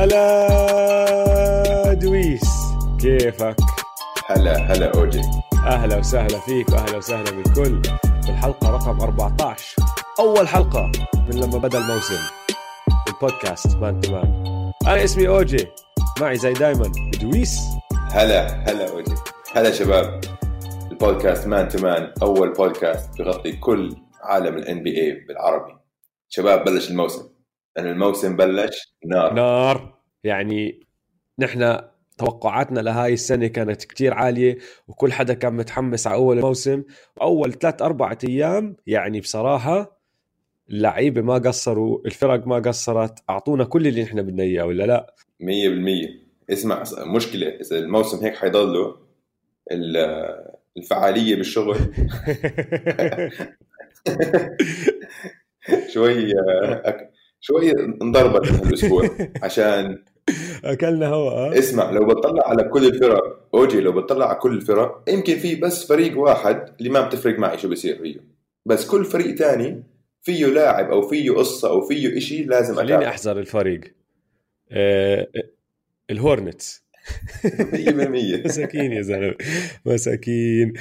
هلا دويس. كيفك؟ هلا هلا أوجي. أهلا وسهلا فيك وأهلا وسهلا بالكل. في الحلقة رقم 14 أول حلقة من لما بدأ الموسم. البودكاست man to man. أنا اسمي أوجي. معي زي دايما دويس. هلا هلا أوجي. هلا شباب. البودكاست man to man أول بودكاست بغطي كل عالم ال NBA بالعربي. شباب بلش الموسم. لأن الموسم بلش نار. نار. يعني نحن توقعاتنا لهاي السنة كانت كتير عالية وكل حدا كان متحمس على أول الموسم وأول ثلاث أربعة أيام يعني بصراحة اللعيبة ما قصروا الفرق ما قصرت. أعطونا كل اللي نحن بدنا إياه ولا لا؟ مية بالمية. اسمع مشكلة إذا الموسم هيك حيضله ال- الفعالية بالشغل. شوي أك- شوي انضربت هالاسبوع عشان أكلنا هوا اسمع لو بتطلع على كل الفرق أوجي لو بتطلع على كل الفرق يمكن في بس فريق واحد اللي ما بتفرق معي شو بصير فيه. بس كل فريق تاني فيه لاعب أو فيه قصة أو فيه إشي لازم خليني أحذر الفريق. آه، الهورنتس. 100% مساكين يا زلمة. مساكين.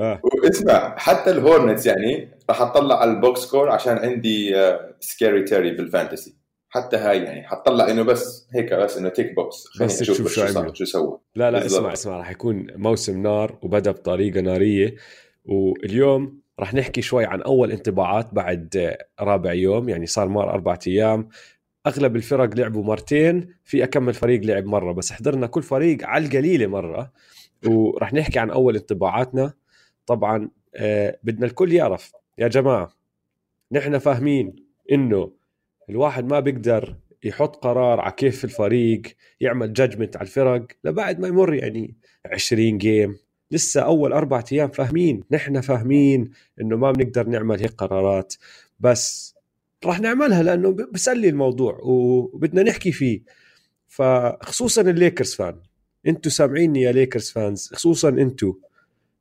آه. واسمع حتى ال Hornets يعني راح أطلع على ال box score عشان عندي Scary Terry بال fantasy حتى هاي يعني حطلع إنه بس هيك بس إنه tick box خليني بس بس شو عملوا. شو سوى. لا لا. اسمع اسمع راح يكون موسم نار وبدأ بطريقة نارية. واليوم راح نحكي شوي عن أول انطباعات بعد آه، رابع يوم يعني صار مار أربع أيام. أغلب الفرق لعبوا مرتين في أكم فريق لعب مرة بس حضرنا كل فريق على القليلة مرة. وراح نحكي عن أول انطباعاتنا. طبعا آه، بدنا الكل يعرف. يا جماعة نحن فاهمين إنه الواحد ما بيقدر يحط قرار على كيف الفريق يعمل جادجمنت على الفرق لبعد ما يمر يعني 20 جيم لسه أول أربع أيام فاهمين نحن فاهمين إنه ما بنقدر نعمل هيك قرارات. بس راح نعملها لأنه بسلي الموضوع وبدنا نحكي فيه. فخصوصا ال Lakers fan أنتوا سامعيني يا Lakers fans خصوصا أنتوا.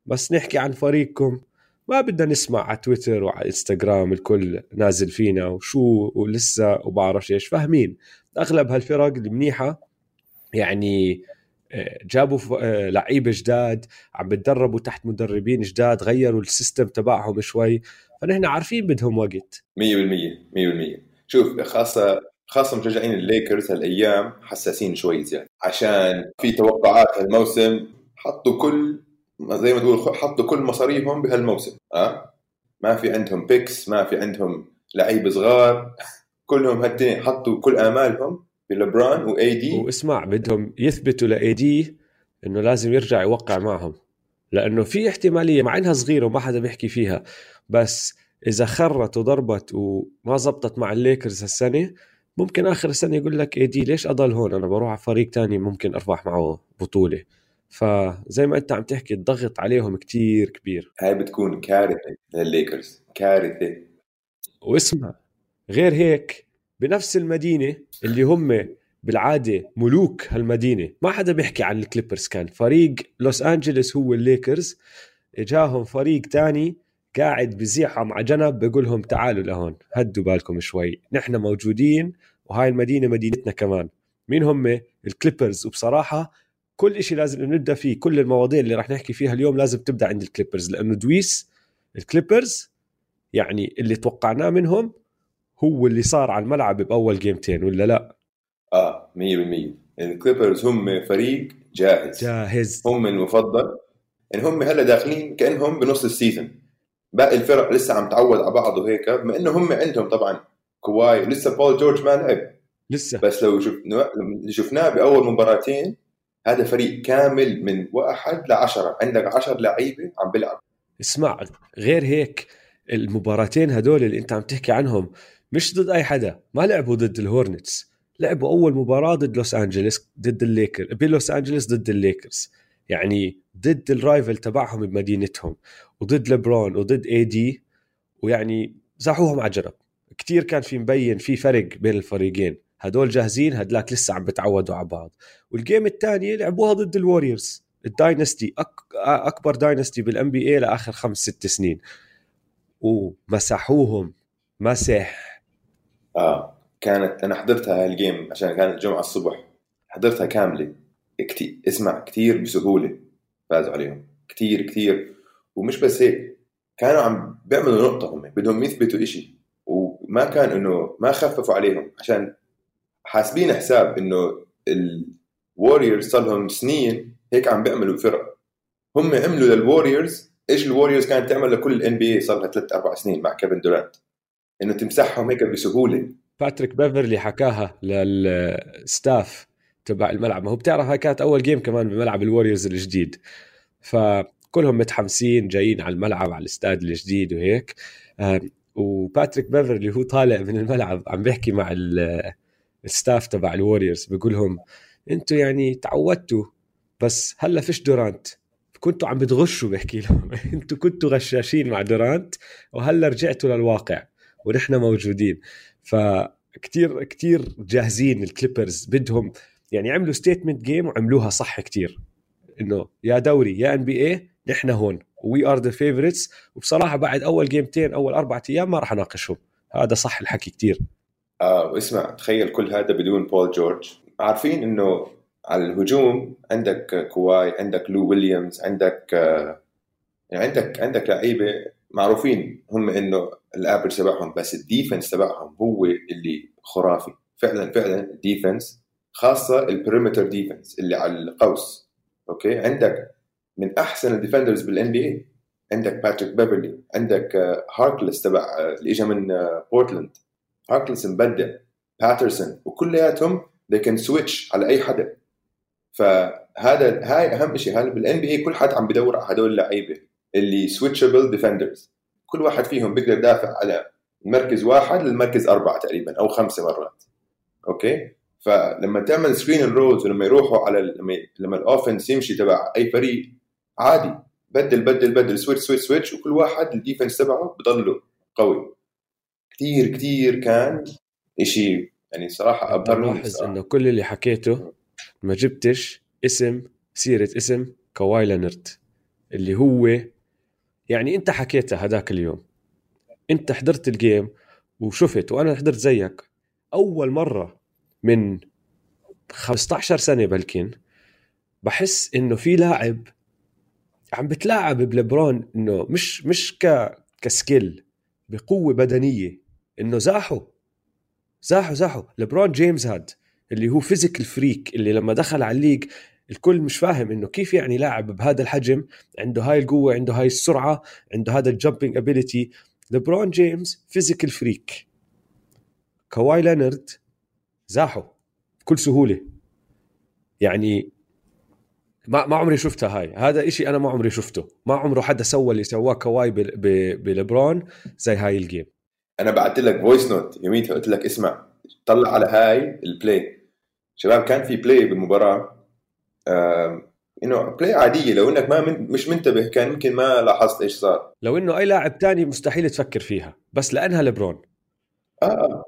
بس نحكي عن فريقكم. ما بدنا نسمع على تويتر وعلى إنستغرام الكل نازل فينا وشو ولسه وبعرف إيش. فاهمين. أغلب هالفرق المنيحة يعني آه، جابوا آه، لعيبه جداد عم بتدربوا تحت مدربين جداد غيروا ال system تبعهم شوي. فنحن عارفين بدهم وقت. 100% 100% شوف خاصة خاصة مشجعين الليكرز هالأيام حساسين شوي زيادة. عشان في توقعات هالموسم حطوا كل زي ما تقول حطوا كل مصاريفهم بهالموسم آه ما في عندهم picks ما في عندهم لعيبه صغار كلهم هالتنين حطوا كل آمالهم بلبران و AD واسمع بدهم يثبتوا ل AD إنه لازم يرجع يوقع معهم لأنه في احتمالية مع إنها صغيرة وما حدا بيحكي فيها بس إذا خربت وضربت وما زبطت مع الليكرز هالسنة ممكن آخر السنة يقول لك AD ليش أضل هون؟ أنا بروح على فريق تاني ممكن اربح معه بطولة. فزي ما انت عم تحكي الضغط عليهم كتير كبير. هاي بتكون كارثة للليكرز كارثة. واسمع غير هيك بنفس المدينة اللي هم بالعادة ملوك هالمدينة. ما حدا بيحكي عن الكليبرز كان. فريق لوس أنجلوس هو الليكرز. إجاهم فريق تاني قاعد بزيحهم على جنب بقول لهم تعالوا لهون هدوا بالكم شوي. نحن موجودين وهاي المدينة مدينتنا كمان. مين هم؟ الكليبرز. وبصراحة كل إشي لازم نبدأ فيه كل المواضيع اللي راح نحكي فيها اليوم لازم تبدأ عند الكليبرز لأنه دويس الكليبرز يعني اللي توقعناه منهم هو اللي صار على الملعب بأول جيمتين ولا لا؟ آه 100% الكليبرز هم فريق جاهز. جاهز. هم المفضل. ان هم هلأ داخلين كأنهم بنص ال season باقي الفرق لسه عم تعود على بعض وهيك بما إنه هم عندهم طبعا كواي ولسه بول جورج ما لعب. لسه. بس لو شفنا شفناه بأول مباراتين هذا فريق كامل من واحد لعشرة عندك عشر لعيبة عم بيلعب اسمع غير هيك المباراتين هدول اللي انت عم تحكي عنهم مش ضد أي حدا. ما لعبوا ضد الهورنتس. لعبوا أول مباراة ضد لوس انجلوس ضد الليكر بلوس انجلوس ضد الليكرز. يعني ضد ال rival تبعهم بمدينتهم وضد لبرون وضد AD ويعني زحوهم على جنب كتير كان في مبين في فرق بين الفريقين. هدول جاهزين هدلاك لسه عم بتعودوا على بعض. وال game الثانية لعبوها ضد الوريورز ال dynasty أك... أكبر dynasty بال NBA لآخر خمس ست سنين. ومسحوهم مسح. آه كانت أنا حضرتها هال game عشان كانت الجمعة الصبح. حضرتها كاملة. كتير اسمع كتير بسهولة. فازوا عليهم. كتير كتير. ومش بس هيك كانوا عم بيعملوا نقطة هم بدهم يثبتوا إشي. وما كان إنه ما خففوا عليهم عشان حاسبين حساب إنه الوريورز صار لهم سنين هيك عم بيعملوا فرق. هم عملوا للوريورز إيش الوريورز كانت تعمل لكل ال NBA صار لها ثلاث أربع سنين مع كيفن دورانت إنه تمسحهم هيك بسهولة. باتريك بيفرلي حكاها لل staff تبع الملعب. ما هو بتعرف هاي كانت أول game كمان بملعب الوريورز الجديد. فكلهم متحمسين جايين على الملعب على الاستاد الجديد وهيك. وباتريك بيفرلي هو طالع من الملعب عم بيحكي مع ال staff تبع الوريورز بيقول لهم أنتم يعني تعودتوا بس هلأ فيش دورانت كنتوا عم بتغشوا بحكي لهم. أنتوا كنتوا غشاشين مع دورانت وهلأ رجعتوا للواقع ونحن موجودين. فكتير كتير جاهزين الكليبرز بدهم يعني عملوا statement game وعملوها صح كتير. إنه يا دوري يا NBA نحن هون we are the favorites وبصراحة بعد أول جيمتين أول أربع أيام ما راح أناقشهم. هذا صح الحكي كتير. آه تخيل كل هذا بدون بول جورج عارفين إنه على الهجوم عندك كواي عندك لو ويليامز عندك آه يعني عندك عندك لعيبة معروفين هم إنه ال average تبعهم بس ال defense تبعهم هو اللي خرافي. فعلا فعلا الديفنس خاصة ال perimeter defense اللي على القوس. أوكي؟ عندك من أحسن ال defenders بال NBA عندك باتريك بيفرلي عندك هاركلس آه، تبع آه، اللي اجى من بورتلاند هاركلس مبدع باترسون وكلياتهم they can switch على أي حدا. فهذا هاي أهم شيء هذا بال NBA كل حد عم بدور على هدول اللعيبة اللي switchable defenders كل واحد فيهم بيقدر يدافع على مركز واحد للمركز أربعة تقريبا أو خمسه مرات. أوكي؟ فلما تعمل screen rolls ولما يروحوا على لما لما ال offense يمشي تبع أي فريق عادي. بدل بدل بدل. switch switch switch وكل واحد ال defense تبعه بضله قوي. كثير كثير كان شيء يعني صراحة أبهرني لاحظ إنه كل اللي حكيته ما جبتش اسم سيرة اسم كواي لينرد اللي هو يعني أنت حكيتها هذاك اليوم. أنت حضرت ال game وشفت وأنا حضرت زيك. أول مرة من 15 سنة بلكن بحس إنه في لاعب عم بتلاعب بلبرون إنه مش مش ك ك skill بقوة بدنية. إنه زاحوا. زاحوا زاحوا. لبرون جيمس هاد اللي هو physical freak اللي لما دخل على ال league الكل مش فاهم إنه كيف يعني لاعب بهذا الحجم عنده هاي القوة عنده هاي السرعة عنده هذا ال jumping ability لبرون جيمس physical freak كواي لينارد زاحوا بكل سهولة. يعني ما ما عمري شفتها هاي. هذا إشي أنا ما عمري شفته. ما عمره حدا سوى اللي سواه كواي بلبرون زي هاي ال game أنا بعثت لك voice note يوميتها قلت لك اسمع طلع على هاي ال play شباب كان في play بالمباراة. إنه play عادية لو إنك ما من مش منتبه كان يمكن ما لاحظت إيش صار. لو إنه أي لاعب تاني مستحيل تفكر فيها بس لأنها لبرون آه, آه.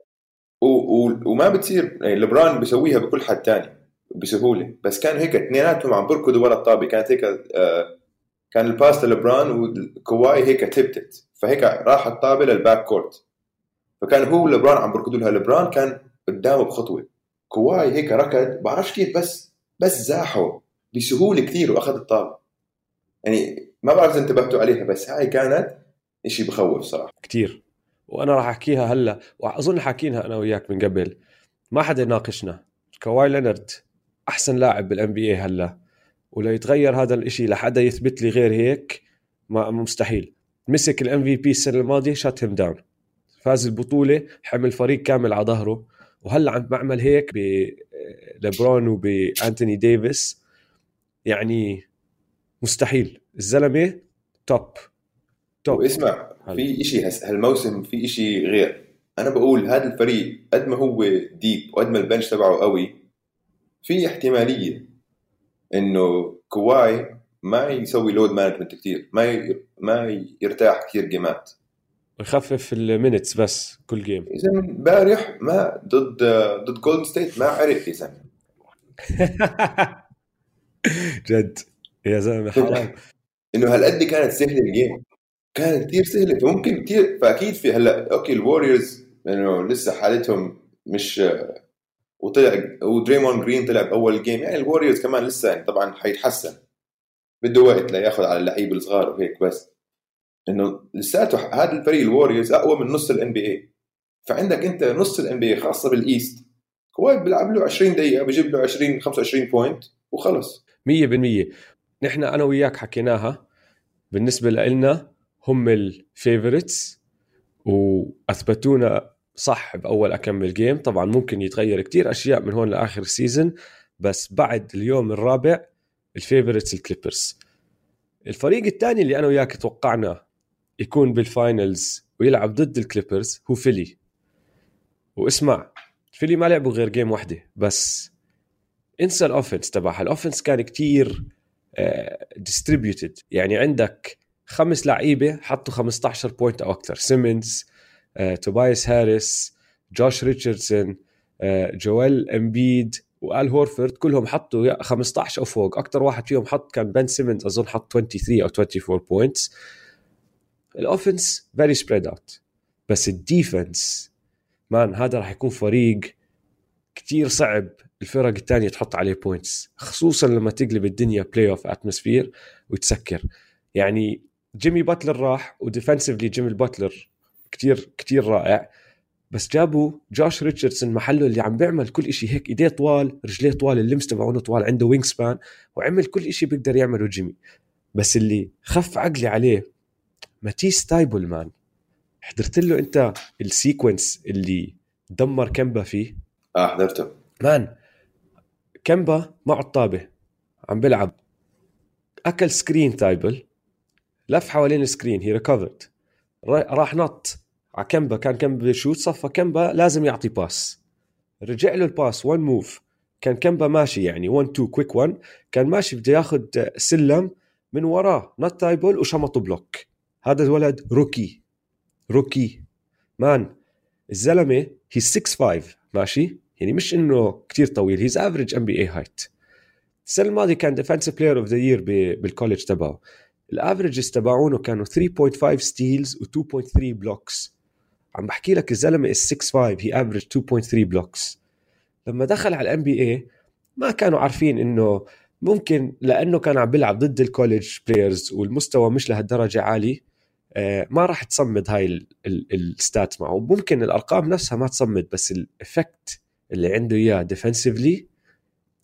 و... و... وما بتصير يعني لبرون بيسويها بكل حد تاني بسهولة. بس كان هيك اثنيناتهم عم بركضوا ورا الطابة. كانت هيك آه كان ال pass لبرون وكواي هيك tipped it فهيك راح الطابة لل backcourt فكان هو لبرون عم بركضوا لها. لبرون كان قدامه بخطوة. كواي هيك ركض بعرفش كيف بس بس زاحه بسهولة كثير وأخذ الطابة. يعني ما بعرف إذا انتبهتوا عليها بس هاي كانت شيء بخوف صراحة. كثير وأنا راح أحكيها هلأ وأظن حاكينها أنا وياك من قبل. ما حدا يناقشنا. كواي لينارد أحسن لاعب بال NBA هلأ. ولا يتغير هذا الإشي لحدا يثبت لي غير هيك؟ ما مستحيل. مسك ال MVP السنة الماضية shut him down فاز البطولة حمل فريق كامل على ظهره. وهلأ عم بعمل هيك بليبرون وبانتوني ديفيس. يعني مستحيل. الزلمة توب توب واسمع في شيء هالموسم في شيء غير. أنا بقول هذا الفريق قد ما هو deep وقد ما ال bench تبعه قوي في احتمالية إنه كواي ما يسوي load management كثير ما ما يرتاح كثير game ات يخفف ال minutes بس كل game إذا امبارح ما ضد ضد جولدن ستيت ما عرف يا زلمه جد. يا زلمة حرام. إنه هالقد كانت سهلة ال game كانت كثير سهلة ممكن كثير فأكيد في هلأ okay الوريورز إنه لسه حالتهم مش وطلع ودريمون جرين طلع بأول game يعني الوريورز كمان لسه يعني طبعا حيتحسن. بده وقت لياخذ على اللعيبه الصغار وهيك بس. إنه لساته هذا الفريق الوريورز أقوى من نص ال NBA فعندك أنت نص ال NBA خاصة بال East كواي بيلعب له 20 دقيقة بجيب له 20 25 point وخلص. 100% نحن أنا وياك حكيناها. بالنسبة لنا هم ال favorites وأثبتونا صح بأول أكمل game طبعا ممكن يتغير كتير أشياء من هون لآخر ال season بس بعد اليوم الرابع ال favorites الكليبرز الفريق الثاني اللي أنا وياك توقعنا يكون بال finals ويلعب ضد الكليبرز هو فيلي. واسمع فيلي ما لعبوا غير game واحدة بس. انسى ال offense تبعها. ال offense كان كتير distributed uh, يعني عندك خمس لعيبة حطوا 15 point أو أكثر. سيمنز توبايس هاريس جوش ريتشاردسون جويل امبيد وال هورفورد كلهم حطوا 15 أو فوق. أكثر واحد فيهم حط كان بن سيمنز أظن حط 23 أو 24 points ال offense very spread out بس ال defense man هذا راح يكون فريق كتير صعب الفرق الثانية تحط عليه points خصوصا لما تقلب الدنيا playoff atmosphere وتسكر. يعني جيمي باتلر راح و defensively جيمي باتلر كتير كتير رائع. بس جابوا جوش ريتشاردسون محله اللي عم بيعمل كل شيء هيك إيديه طوال رجليه طوال ال limbs تبعونه طوال عنده wingspan وعمل كل شيء بيقدر يعمله جيمي. بس اللي خف عقلي عليه ماتيس تايبل man حضرت له أنت ال sequence اللي دمر كمبا فيه؟ آه حضرته. man كمبا معه الطابه عم بيلعب. أكل screen تايبل لف حوالين ال screen he recovered راح نط على كمبا كان كمبا بي shoot صفى كمبا لازم يعطي pass. رجع له ال pass 1 move كان كمبا ماشي يعني 1 2 quick 1 كان ماشي بده ياخذ سلم من وراه نط تايبل وشمطه block. هذا الولد rookie. rookie. man الزلمة he 6 5 ماشي؟ يعني مش إنه كتير طويل he's average NBA height السنة الماضية كان defensive player of the year بال college تبعه. ال averages تبعونه كانوا 3.5 steals و2.3 blocks عم بحكي لك الزلمة is 6 5 he average 2.3 blocks لما دخل على ال NBA ما كانوا عارفين إنه ممكن لأنه كان عم بيلعب ضد ال college players والمستوى مش لهالدرجة عالي. ما راح تصمد هاي ال stats معه. ممكن الأرقام نفسها ما تصمد بس ال effect اللي عنده إياه defensively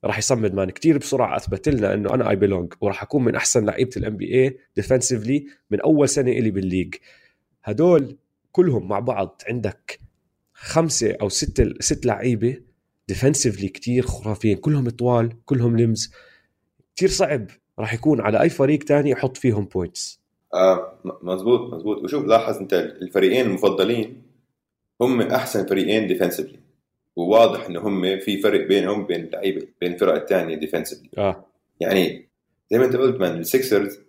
راح يصمد man. كتير بسرعة أثبت لنا إنه أنا I belong وراح أكون من أحسن لعيبة ال NBA defensively من أول سنة إلي بال league. هدول كلهم مع بعض عندك خمسة أو ستة ست لعيبة defensively كتير خرافيين. كلهم طوال كلهم limbs كتير صعب راح يكون على أي فريق تاني يحط فيهم points آه مزبوط مزبوط وشوف لاحظ انت الفريقين المفضلين هم أحسن فريقين defensively وواضح انه هم في فرق بينهم بين اللعيبه بين الفرق الثانية defensively آه. يعني زي ما انت قلت man السكسرز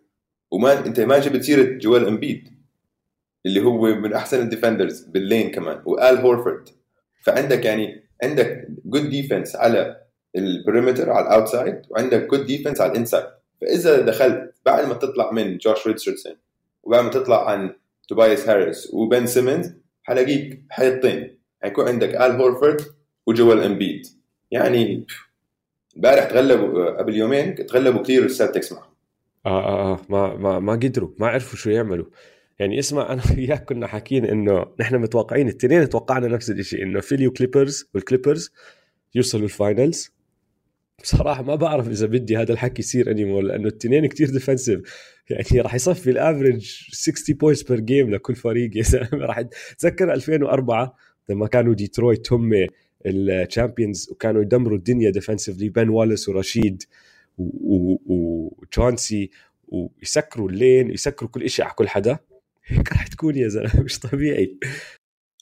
وما انت ما جبت سيرة Joel Embiid اللي هو من أحسن ال defenders بال lane كمان و Al Horford. فعندك يعني عندك good defense على ال perimeter على ال outside وعندك good defense على ال inside فإذا دخلت بعد ما تطلع من جوش ريتشاردسون وبعد ما تطلع عن توبايس هاريس وبن سيمنز حلاقيك حيطين. حيكون عندك آل هورفورد وجوال إمبيد. يعني امبارح تغلبوا قبل يومين تغلبوا كثير ال Celtics معهم. آه آه آه ما ما ما قدروا ما عرفوا شو يعملوا. يعني اسمع أنا وياك كنا حاكيين إنه نحن متوقعين الاثنين توقعنا نفس الشيء إنه Philly و Clippers وال Clippers يوصلوا ال finals. بصراحة ما بعرف إذا بدي هذا الحكي يصير anymore لأنه الاثنين كتير defensive يعني راح يصفي ال average 60 points per game لكل فريق. يا زلمه راح تذكر 2004 لما كانوا ديترويت هم ال champions وكانوا يدمروا الدنيا defensively بن واليس ورشيد وتشانسي ويسكروا ال lane يسكروا كل شيء على كل حدا. هيك رح تكون يا زلمة مش طبيعي.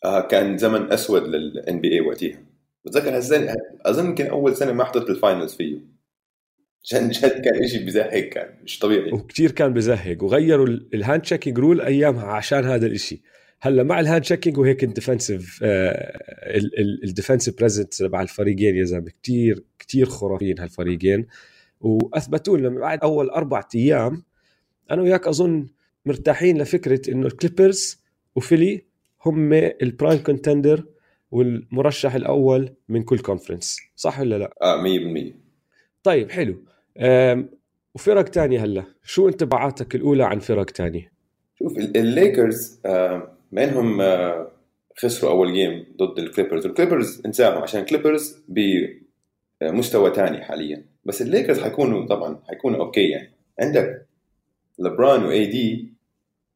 آه كان زمن أسود لل NBA وقتها. بتذكر هالسنة أظن يمكن أول سنة ما حضرت ال finals فيه. عشان جد كان شيء بزهق كان مش طبيعي. وكثير كان بزهق وغيروا ال hand checking rule أيامها عشان هذا الشيء هلأ مع ال hand checking وهيك ال defensive ال defensive presence تبع الفريقين يا زلمة كثير كثير خرافيين هالفريقين. واثبتوا لنا بعد أول أربع أيام أنا وياك أظن مرتاحين لفكرة إنه ال Clippers و Philly هم ال prime contender والمرشح الأول من كل conference صح ولا لا؟ آه 100% طيب حلو. وفرق تانية هلا. شو انطباعاتك الأولى عن فرق تانية؟ شوف ال- الليكرز آه، ما إنهم آه، خسروا أول game ضد ال Clippers ال Clippers انساهم عشان ال Clippers بمستوى تاني حاليا. بس الليكرز حيكونوا طبعا حيكونوا okay يعني. عندك لبران و AD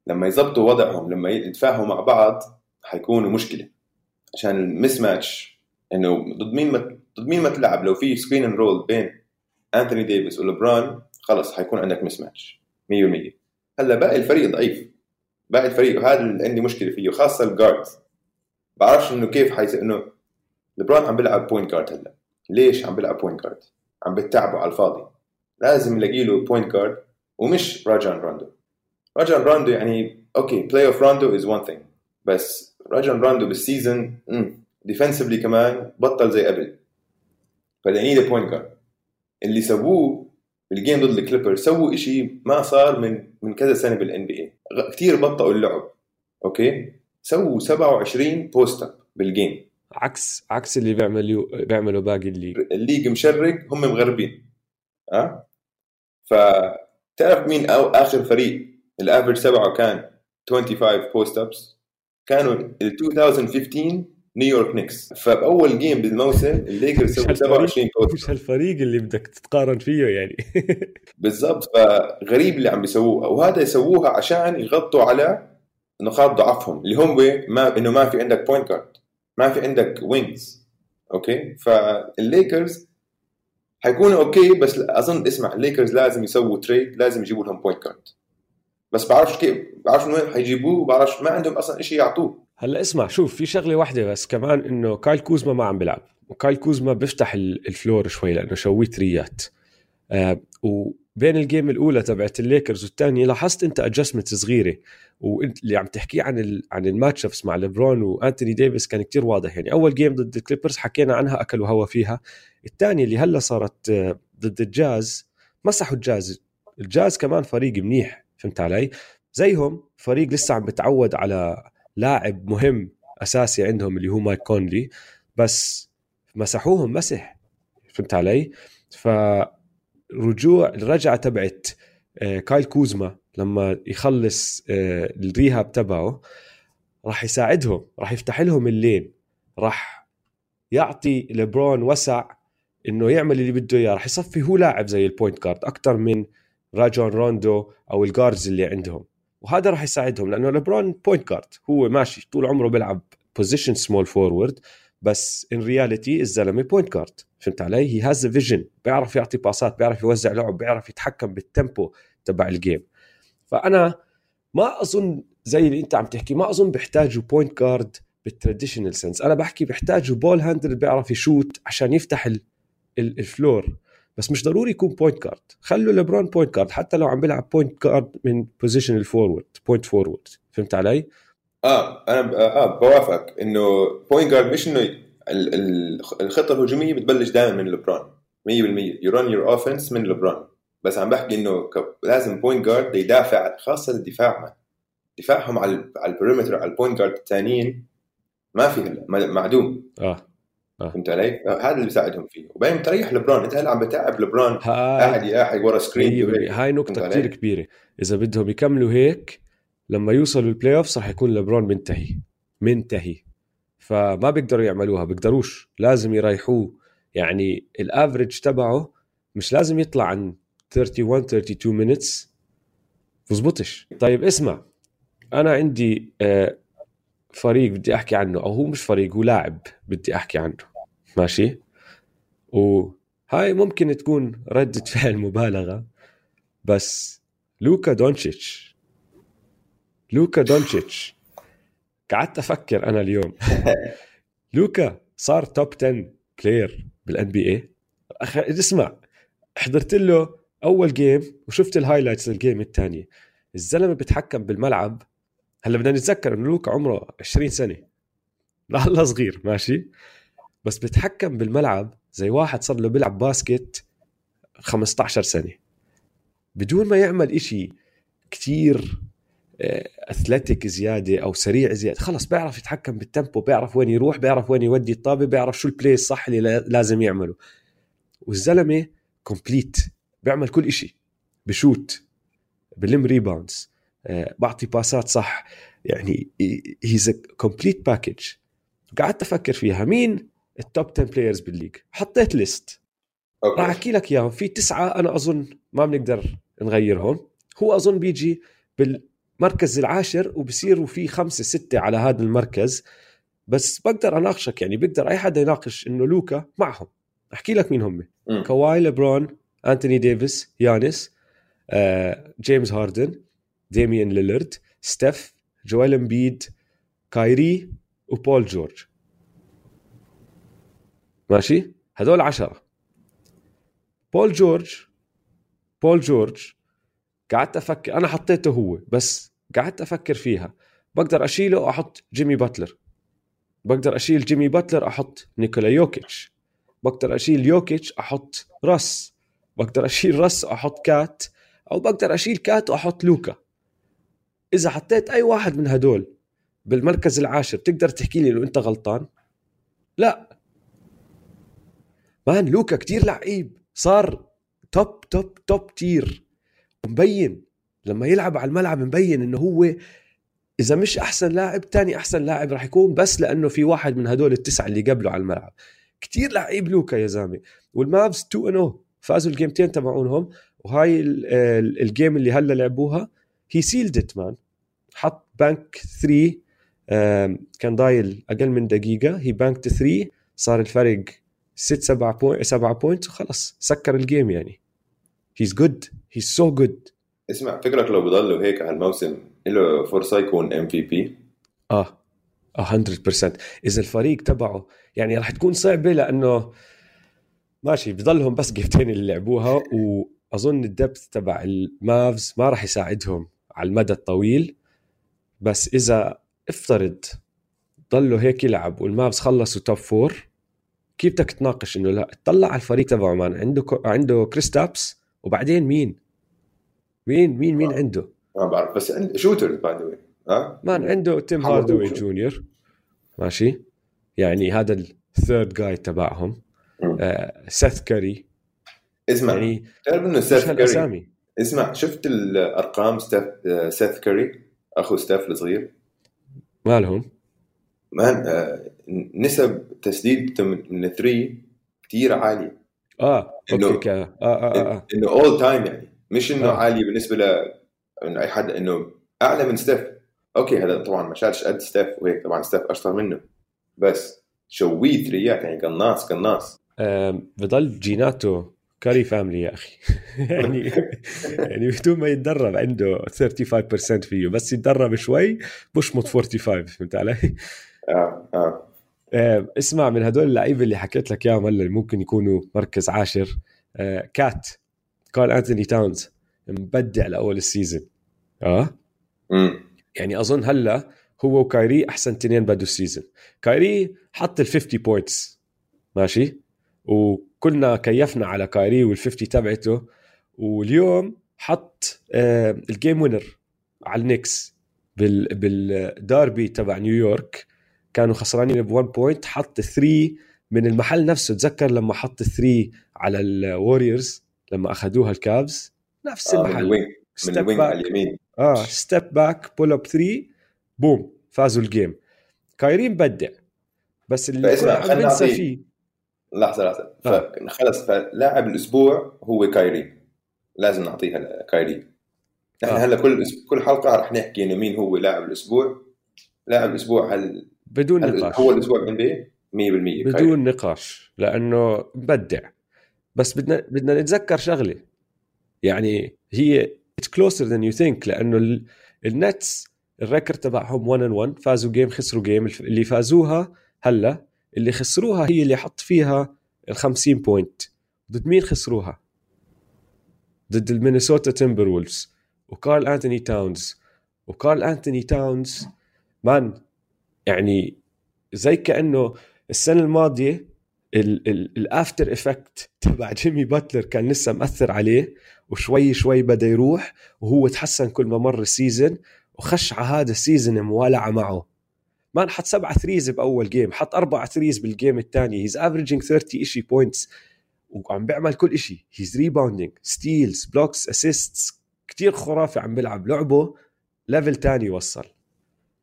لما يظبطوا وضعهم لما يتفاهموا مع بعض حيكونوا مشكلة. عشان ال mismatch إنه ضد مين ما ضد مين ما تلعب؟ لو في screen and roll بين انثوني ديفيس ولبران خلص حيكون عندك mismatch 100% هلأ باقي الفريق ضعيف. باقي الفريق وهذا اللي عندي مشكلة فيه خاصه ال guard بعرفش إنه كيف حيصير إنه لبران عم بيلعب point guard هلأ. ليش عم بيلعب point guard عم بتعبوا على الفاضي. لازم نلاقي له point guard ومش Rajon Rondo Rajon Rondo يعني okay playoff Rondo is one thing بس راجان راندو بال season defensively كمان بطل زي قبل. ف they need point guard اللي سووه بال game ضد ال Clipper سووا إشي ما صار من من كذا سنة بال NBA كثير بطئوا اللعب. okay؟ سووا 27 post up بال game عكس عكس اللي بيعملوا بيعملوا باقي ال league. الليج مشرق هم مغربين. ها فتعرف مين أو آخر فريق؟ ال average تبعه كان 25 post ups كانوا ال 2015 New York Knicks فبأول game بالموسم الليكرز سووا 27 post مش هالفريق اللي بدك تتقارن فيه يعني. بالضبط فغريب اللي عم بيسووه. وهذا يسووها عشان يغطوا على نقاط ضعفهم اللي هم ما إنه ما في عندك point guard ما في عندك wings okay؟ فال Lakers حيكونوا okay بس أظن اسمع الليكرز لازم يسووا trade لازم يجيبوا لهم point guard بس بعرفش كيف بعرفش من وين حيجيبوه وبعرفش ما عندهم أصلا شيء يعطوه. هلا اسمع شوف في شغلة واحدة بس كمان إنه Kyle Kuzma ما عم بيلعب و Kyle Kuzma بيفتح ال- ال floor شوي لأنه شوي threat. آه وبين ال game الأولى تبعت الليكرز والثانيه لاحظت أنت adjustment صغيرة وأنت اللي عم تحكيه عن ال عن الماتش مع ليبرون وأنتوني ديفيس كان كتير واضح. يعني أول game ضد ال Clippers حكينا عنها أكلوا هوا فيها. الثانية اللي هلا صارت آه، ضد الجاز مسحوا ال Jazz. ال Jazz كمان فريق منيح. فهمت علي زيهم فريق لسه عم بتعود على لاعب مهم أساسي عندهم اللي هو Mike Conley بس مسحوهم مسح فهمت علي؟ فرجوع الرجعة تبعت آه، Kyle Kuzma لما يخلص آه، ال rehab تبعه راح يساعدهم راح يفتح لهم ال lane راح يعطي لبرون وسع إنه يعمل اللي بده إياه راح يصفي هو لاعب زي ال point guard أكثر من Rajon Rondo أو ال guards اللي عندهم. وهذا راح يساعدهم لأنه لبرون point guard هو ماشي طول عمره بيلعب position small forward بس in reality الزلمه point guard فهمت علي؟ he has vision بيعرف يعطي باسات بيعرف يوزع لعب بيعرف يتحكم بال tempo تبع ال game فأنا ما أظن زي اللي أنت عم تحكي ما أظن بيحتاجوا point guard بال traditional sense أنا بحكي بيحتاجوا ball handler بيعرف يشوت عشان يفتح ال ال ال floor بس مش ضروري يكون point guard خلوا ليبرون point guard حتى لو عم بيلعب point guard من position ال forward point forward فهمت علي؟ آه أنا ب- آه بوافقك إنه point guard مش إنه ال- ال- الخطة الهجومية بتبلش دائما من لبران 100% you run your offense من لبران بس عم بحكي إنه لازم point guard يدافع خاصة الدفاع ما. دفاعهم على على ال perimeter على ال point guard الثانيين ما في هلا معدوم. آه. فهمت علي؟ آه، هذا اللي بيساعدهم فيه. وبعدين بتريح لبران. انت هلا عم بتعب لبران. قاعد يلاحق ورا screen 100% هاي كتير علي؟ كبيرة. إذا بدهم يكملوا هيك لما يوصلوا ال playoffs رح يكون لبرون منتهي. منتهي. فما بيقدروا يعملوها. بيقدروش. لازم يريحوه. يعني ال average تبعه مش لازم يطلع عن 31 32 minutes بزبطش. طيب اسمع. أنا عندي آه، فريق بدي أحكي عنه. أو هو مش فريق هو لاعب بدي أحكي عنه. ماشي؟ وهاي ممكن تكون ردة فعل مبالغة بس لوكا دونتشيتش لوكا دونتشيتش قعدت أفكر أنا اليوم. لوكا صار top 10 player بال NBA اسمع حضرت له أول game وشفت ال highlights لل game الثانية الزلمة بيتحكم بالملعب. هلا بدنا نتذكر إنه لوكا عمره 20 سنة. لهلا صغير ماشي؟ بس بيتحكم بالملعب زي واحد صار له بيلعب باسكت 15 سنة. بدون ما يعمل إشي كتير athletic زيادة أو سريع زيادة خلص بيعرف يتحكم بال tempo بيعرف وين يروح بيعرف وين يودي الطابة بيعرف شو ال play الصح اللي لازم يعمله. والزلمة complete بيعمل كل إشي بشوت بلم rebounds آه، بعطي باسات صح يعني he's complete package قعدت أفكر فيها مين ال top 10 players بال league حطيت list راح أحكي لك إياهم. في تسعة أنا أظن ما بنقدر نغيرهم. هو أظن بيجي بالمركز العاشر وبصيروا في خمسة ستة على هذا المركز. بس بقدر أناقشك يعني بقدر أي حدا يناقش إنه لوكا معهم. أحكي لك مين هم. كواي ليبرون أنتوني ديفيس يانس آه، جيمس هاردن ديميان ليلرد ستيف جويل إمبيد كايري وبول جورج. ماشي؟ هذول عشرة. بول جورج بول جورج قعدت أفكر أنا حطيته هو بس قعدت أفكر فيها. بقدر أشيله واحط جيمي باتلر. بقدر أشيل جيمي باتلر أحط نيكولا يوكيتش. بقدر أشيل يوكيتش أحط Russ بقدر أشيل Russ واحط KAT. أو بقدر أشيل KAT وأحط لوكا. إذا حطيت أي واحد من هدول بالمركز العاشر تقدر تحكي لي إنه أنت غلطان؟ لا. man لوكا كتير لعيب صار top top top tier مبين لما يلعب على الملعب مبين إنه هو إذا مش أحسن لاعب تاني أحسن لاعب راح يكون بس لأنه في واحد من هدول التسعة اللي قبله على الملعب. كتير لعيب لوكا يا زلمة. والمافز 2 0 فازوا الجيمتين تبعونهم. وهاي الجيم اللي هلا لعبوها هي سيلد ات مان حط بانك 3 كان ضايل أقل من دقيقة هي بانك 3 صار الفرق 6 7 بوينت 7 بوينت وخلص سكر الجيم يعني. هيز جود هيز سو جود اسمع فكرك لو بضلوا هيك هالموسم له فرصه يكون ام في بي آه. 100% إذا الفريق تبعه يعني رح تكون صعبة لأنه ماشي بضلهم بس gameتين اللي لعبوها وأظن ال depth تبع ال Mavs ما راح يساعدهم على المدى الطويل. بس إذا افترض ضلوا هيك يلعب وال Mavs خلصوا top four كيف بدك تناقش إنه لا اطلع على الفريق تبعه man عنده عنده كريستابس وبعدين مين؟ مين مين مين عنده؟ ما بعرف بس عنده شوترز باي ذا ها؟ مان عنده تيم هاردوي جونيور. ماشي؟ يعني هذا الثيرد جاي تبعهم. آه سيث كاري اسمع يعني تعرف إنه سيث كاري اسمع شفت الأرقام ستيف سيث كاري أخو ستيف الصغير. مالهم؟ مان آه نسب تسديد من 3 كثير عالية. آه أوكي آه آه آه, آه. إنه اول تايم يعني. مش إنه آه. عالية بالنسبة ل انه أي حد إنه أعلى من ستيف okay هذا طبعا ما شالش قد ستيف وهيك. طبعا ستيف أشطر منه. بس شوية threeات يعني قناص قناص. بضل جيناته كاري family يا أخي. يعني يعني بدون ما يتدرب عنده 35% فيه بس يتدرب شوي بشمط 45 فهمت علي؟ آه آه. اسمع من هدول اللعيبة اللي حكيت لك إياهم هلا ممكن يكونوا مركز عاشر آه KAT كارل انثوني تاونز مبدع لأول ال season. آه؟ امم يعني أظن هلا هو وكايري أحسن تنين بدوا ال season. كايري حط ال 50 points ماشي؟ وكلنا كيفنا على كايري وال50 تبعته واليوم حط آه ال game winner على ال Knicks بال بالديربي تبع نيويورك. كانوا خسرانين ب 1 point حط 3 من المحل نفسه. تذكر لما حط 3 على ال Warriors لما أخذوها ال Cavs نفس آه المحل. من ال wing من ال wing على اليمين. آه step back pull up 3 boom فازوا ال game كايري مبدع بس اللي عم بنسى فيه. لحظة لحظة. آه. خلص. فلاعب الأسبوع هو كايري. لازم نعطيها لكايري. نحن آه. هلا كل كل حلقة رح نحكي إنه مين هو لاعب الأسبوع. لاعب الأسبوع هل بدون نقاش. هو الأسبوع بي 100% بدون. نقاش لأنه مبدع. بس بدنا بدنا نتذكر شغلة. يعني هي it's closer than you think لأنه ال Nets ال record تبعهم 1 and 1 فازوا game خسروا game اللي فازوها هلا اللي خسروها هي اللي حط فيها ال 50 point ضد مين خسروها؟ ضد ال Minnesota Timberwolves وكارل انتوني تاونز وكارل انتوني تاونز man يعني زي كأنه السنة الماضية ال after effect تبع جيمي باتلر كان لسه مأثر عليه وشوي شوي بدأ يروح وهو تحسن كل ما مر ال season وخش على هذا ال season مولعه معه. ما حط سبعة threes بأول game حط أربع threes بال game الثاني. he's averaging 30 شيء points وعم بيعمل كل شيء he's rebounding steals blocks assists كتير خرافي عم بيلعب. لعبه level تاني وصل.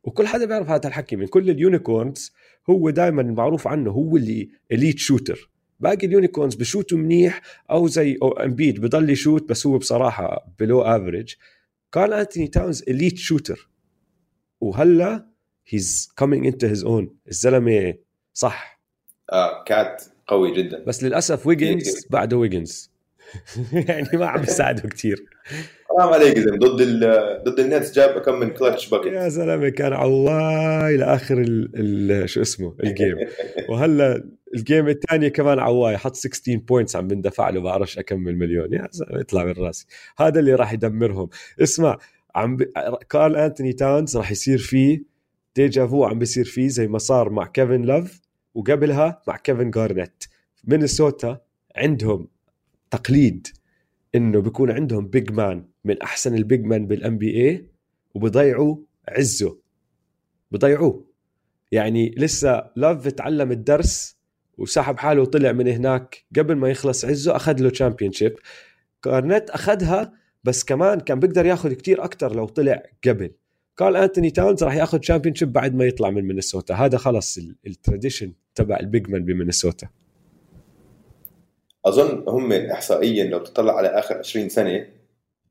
وكل حدا بيعرف هذا الحكي من كل ال unicorns هو دائما معروف عنه هو اللي elite shooter باقي ال unicorns بشوتوا منيح أو زي أو امبيد بضل يشوت بس هو بصراحة below average كارل انتوني تاونز elite shooter وهلا he's coming into his own الزلمة صح. آه كات قوي جدا. بس للأسف ويجنز بعده ويجنز يعني ما عم يساعده كثير. حرام عليك زلمه ضد ضد النتس جاب كم من كلتش باكيت يا زلمه كان عواي لاخر ال ال شو اسمه الجيم وهلا الجيم الثاني كمان عواي حط 16 بوينتس عم بندفع له بعرفش اكمل مليون. يا زلمه اطلع من راسي. هذا اللي راح يدمرهم. اسمع عم ب... كارل أنتوني تاونز راح يصير فيه déjà vu عم بيصير فيه زي ما صار مع كيفن لاف وقبلها مع كيفن جارنيت. مينيسوتا عندهم تقليد إنه بيكون عندهم big man من أحسن ال big man بال NBA وبضيعوا عزه. بضيعوه. يعني لسه لاف تعلم الدرس وسحب حاله وطلع من هناك. قبل ما يخلص عزه أخذ له championship جارنيت أخذها بس كمان كان بيقدر ياخذ كتير أكثر لو طلع قبل. كارل أنتوني تاونز راح ياخذ championship بعد ما يطلع من مينيسوتا. هذا خلص ال tradition تبع ال big man بمينيسوتا. أظن هم احصائيا لو تطلع على آخر 20 سنة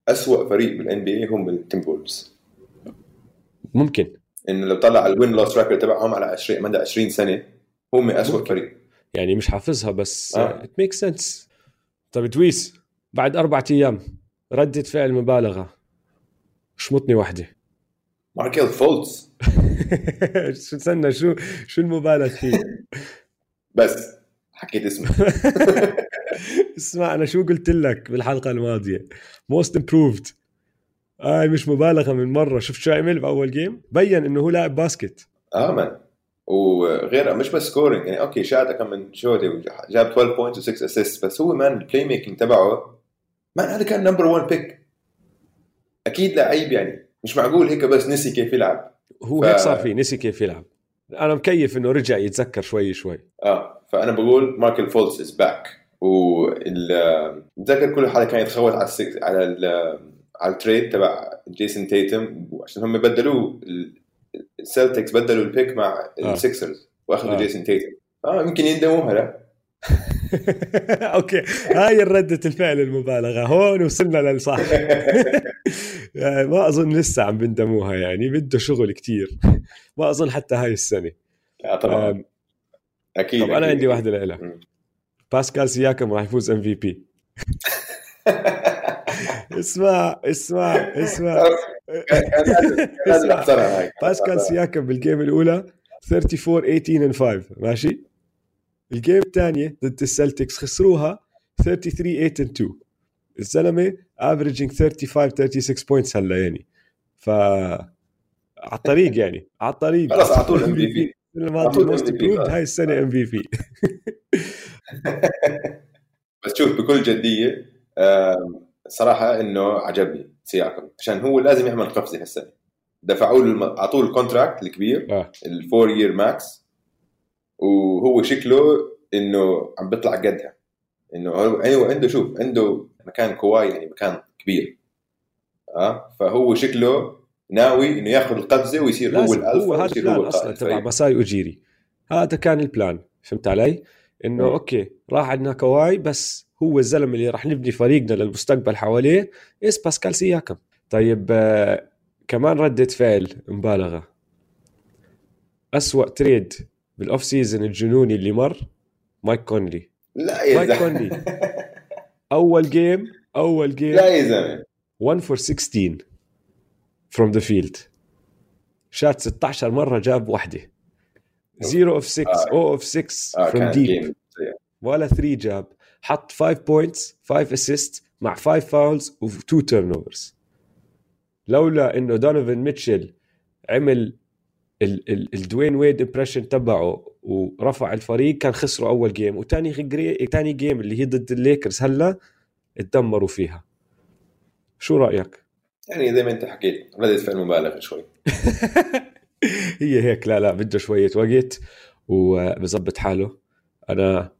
أسوأ فريق بال NBA هم ال Timberwolves ممكن. انه لو طلع ال win loss record تبعهم على 20 مدى 20 سنة هم أسوأ ممكن. فريق. يعني مش حافظها بس. it make sense طيب تويس بعد أربعة أيام ردة فعل مبالغة. شمطني وحدة. ماركيل فولتس شو استنى شو شو المبالغ فيه؟ بس حكيت اسمه. اسمع أنا شو قلت لك بالحلقة الماضية؟ most improved هاي مش مبالغة من مرة. شفت شو عمل بأول game بين إنه هو لاعب basket. آه man وغير مش بس scoring يعني okay شاد كم من شوتي جاب 12 points و6 assist بس هو man ال playmaking تبعه man هذا كان number 1 pick أكيد لعيب يعني مش معقول هيك بس نسي كيف يلعب. هو ف- هيك صار فيه نسي كيف يلعب. أنا مكيف إنه رجع يتذكر شوي شوي. آه فأنا بقول ماركل فولتس is back وال بتذكر كل حدا كان يتخوت على السك... على ال... على ال trade تبع جيسون تيتم عشان هم بدلوه ال- ال Celtics بدلوا ال pick مع آه. ال Sixers وأخذوا آه. جيسون تيتم. آه يمكن يندموا هلا okay. هاي ردة الفعل المبالغة. هون وصلنا للصح. يعني ما أظن لسه عم بندموها يعني. بده شغل كتير. ما أظن حتى هاي السنة. آه طبعا. أكيد طب أنا. عندي واحدة لك مم. باسكال سياكم راح يفوز MVP اسمع اسمع اسمع. اسمع. باسكال سياكم بال game الأولى 34 18 and 5 ماشي؟ ال game الثانية ضد ال Celtics خسروها 33 8 and 2 الزلمة averaging 35 36 points هلا يعني. ف على الطريق يعني على الطريق. خلص اعطوه ال MVP most. هاي السنة MVP بس شوف بكل جدية صراحة إنه عجبني سياكم عشان هو لازم يعمل قفزة هالسنة. دفعوا له أعطوه ال contract الكبير ال four year max وهو شكله إنه عم بيطلع قدها. إنه هو هو عنده شوف عنده مكان كواي يعني مكان كبير. آه فهو شكله ناوي إنه ياخذ القفزه ويصير هو الألفا هو هذا ال plan هو أصلا تبع الفريق. مساي اوجيري هذا كان ال plan فهمت علي؟ إنه مم. okay راح عندنا كواي بس هو الزلمة اللي راح نبني فريقنا للمستقبل حواليه. اس باسكال سياكم. طيب آه كمان ردة فعل مبالغة. أسوأ trade بال off season الجنوني اللي مر مايك كونلي. لا يا مايك كونلي. أول game أول game لا يا زلمة. 1 for 16 from the field شات 16 مرة جاب واحدة 0 of 6 آه. أو of 6 آه from deep ولا 3 جاب. حط 5 points 5 assist مع 5 fouls و 2 turnovers لولا إنه دونوفان ميتشل عمل ال- ال- ال دوين ويد impression تبعه ورفع الفريق كان خسروا أول game وثاني ثاني game اللي هي ضد الليكرز هلا اتدمروا فيها. شو رأيك؟ يعني زي ما أنت حكيت ردة فعل مبالغه شوي. هي هيك لا لا بده شوية وقت وبظبط حاله. أنا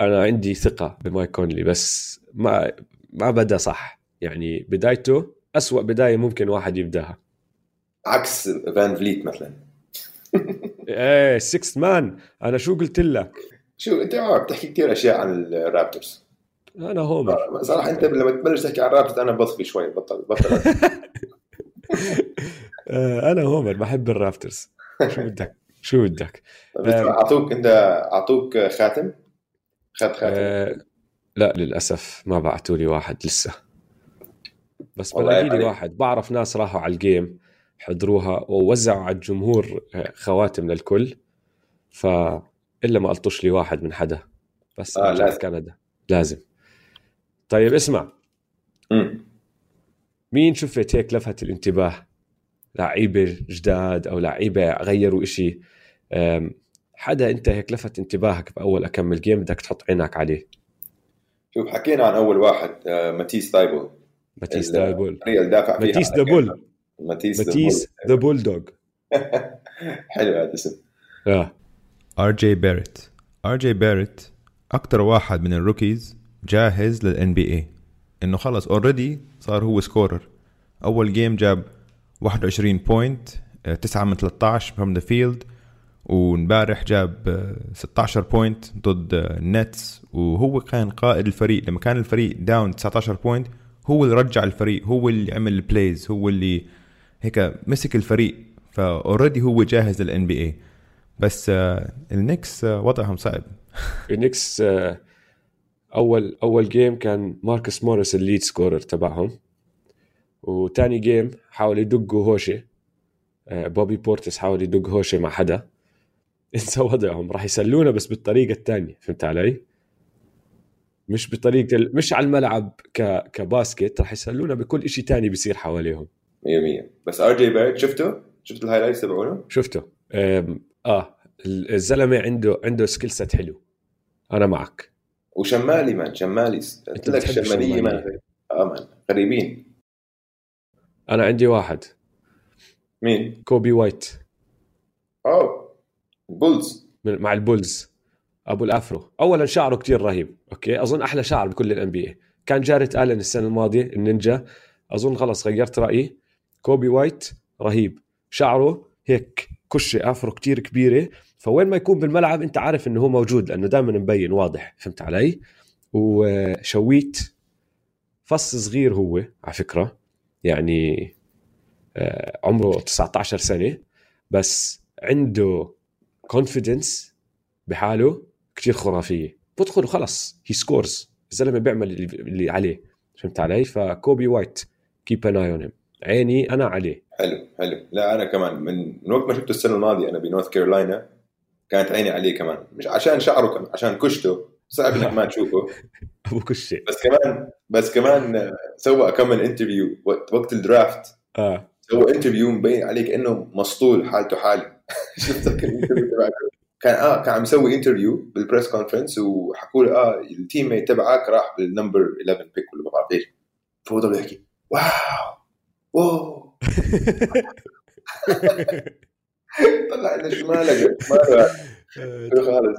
أنا عندي ثقة بمايك كونلي بس ما ما بدا صح. يعني بدايته أسوأ بداية ممكن واحد يبداها. عكس فان فليت مثلا. إيه sixth man أنا شو قلت لك؟ شو أنت بتحكي كثير أشياء عن الرابترز أنا homer صراحة أنت لما تبلش تحكي عن الرابترز أنا بطفي شوي بطل بطل. آه، أنا homer بحب الرابترز. شو بدك؟ شو بدك؟ طيب، أعطوك أنت أعطوك خاتم؟ خد خاتم. آه لا للأسف ما بعثوا لي واحد لسه. بس بلاقي لي يعني- واحد. بعرف ناس راحوا على ال game حضروها ووزعوا على الجمهور آه، خواتم للكل. فالا ما قلطش لي واحد من حدا بس آه، لازم. كندا. لازم. طيب اسمع. مم. مين شفت هيك لفت الانتباه؟ لعيبة جداد أو لعيبة غيروا إشي. حدا أنت هيك لفت انتباهك بأول أكمل جيم بدك تحط عينك عليه؟ شوف حكينا عن أول واحد آه، ماتيس تايبل ماتيس دافع فيها ماتيس على ذا الجيم. بول ماتيس ماتيس ذا بول دوغ حلو هذا الاسم. آه. آر جي باريت آر جي باريت أكتر واحد من ال rookies جاهز لل NBA إنه خلص already صار هو scorer أول game جاب 21 point 9 من 13 from the field وامبارح جاب آه، 16 point ضد النتس وهو كان قائد الفريق. لما كان الفريق down 19 point هو اللي رجع الفريق. هو اللي عمل ال plays هو اللي هيك مسك الفريق. ف already هو جاهز لل NBA بس آه، النكس آه، وضعهم صعب. النكس آه، أول أول game كان ماركس موريس ال lead scorer تبعهم. وتاني game حاول يدقوا هوشه آه، بوبي بورتس حاول يدق هوشه مع حدا. إنسى وضعهم. راح يسلونا بس بالطريقة الثانية فهمت علي؟ مش بطريقة ال- مش على الملعب ك... ك basket راح يسلونا بكل شيء تاني بيصير حواليهم. 100% بس آر جي بارت شفته؟ شفت ال highlights تبعونه؟ شفته. آم، آه ال- الزلمة عنده عنده skill set حلو. أنا معك. وشمالي man شمالي قلت لك الشماليه الشمالية. man آه man غريبين أنا عندي واحد. مين؟ كوبي وايت. اوه بولز. مع البولز. أبو ال afro. اولا شعره كتير رهيب أوكي؟ أظن أحلى شعر بكل ال NB كان جاريت آلن السنة الماضية النينجا. أظن خلص غيرت رأيي. كوبي وايت رهيب. شعره هيك كشة afro كتير كبيرة. فوين ما يكون بالملعب انت عارف انه هو موجود لأنه دائما مبين واضح فهمت علي؟ وشويت فص صغير هو على فكرة يعني آه، عمره 19 سنة بس عنده confidence بحاله كتير خرافية. بدخل وخلص he scores الزلمه بيعمل اللي, عليه فهمت علي؟ فكوبي وايت keep an eye on عيني أنا عليه. حلو حلو. لا أنا كمان من من وقت ما شفته السنة الماضية أنا بنورث كارولاينا كانت عيني عليه كمان. مش عشان شعره كمان عشان كشته. صعب انك ما تشوفه. أبو كشة. بس كمان بس كمان سوى كم interview وقت ال draft آه. سوى interview مبين عليه كانه مسطول حالته حالي. شفت ال interview كان آه كان عم يسوي interview بال press conference وحكوا له آه ال teammate تبعك راح بال number 11 pick ولا ما بعرف إيش. فهو ضل يحكي wow! wow! طلع لنا لقى خالص.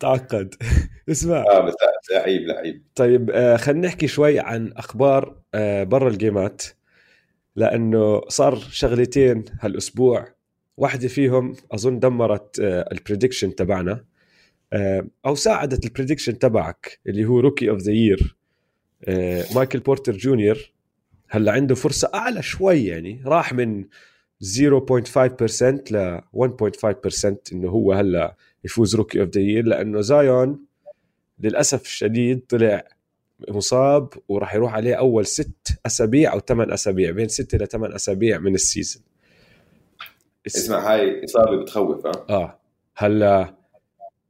تعقد. اسمع. آه بس لعيب لعيب. طيب آه خلينا نحكي شوي عن أخبار آه برا الجيمات لأنه صار شغلتين هالأسبوع. واحدة فيهم أظن دمرت آه ال prediction تبعنا آه أو ساعدت ال prediction تبعك اللي هو rookie of the year مايكل بورتر جونيور. هلا عنده فرصة أعلى شوي يعني راح من 0.5% ل 1.5% إنه هو هلأ يفوز rookie of the year لأنه زايون للأسف الشديد طلع مصاب وراح يروح عليه أول ست أسابيع أو ثمان أسابيع بين ستة لثمان أسابيع من ال season اسمع هاي إصابة بتخوف ها؟ آه. هلأ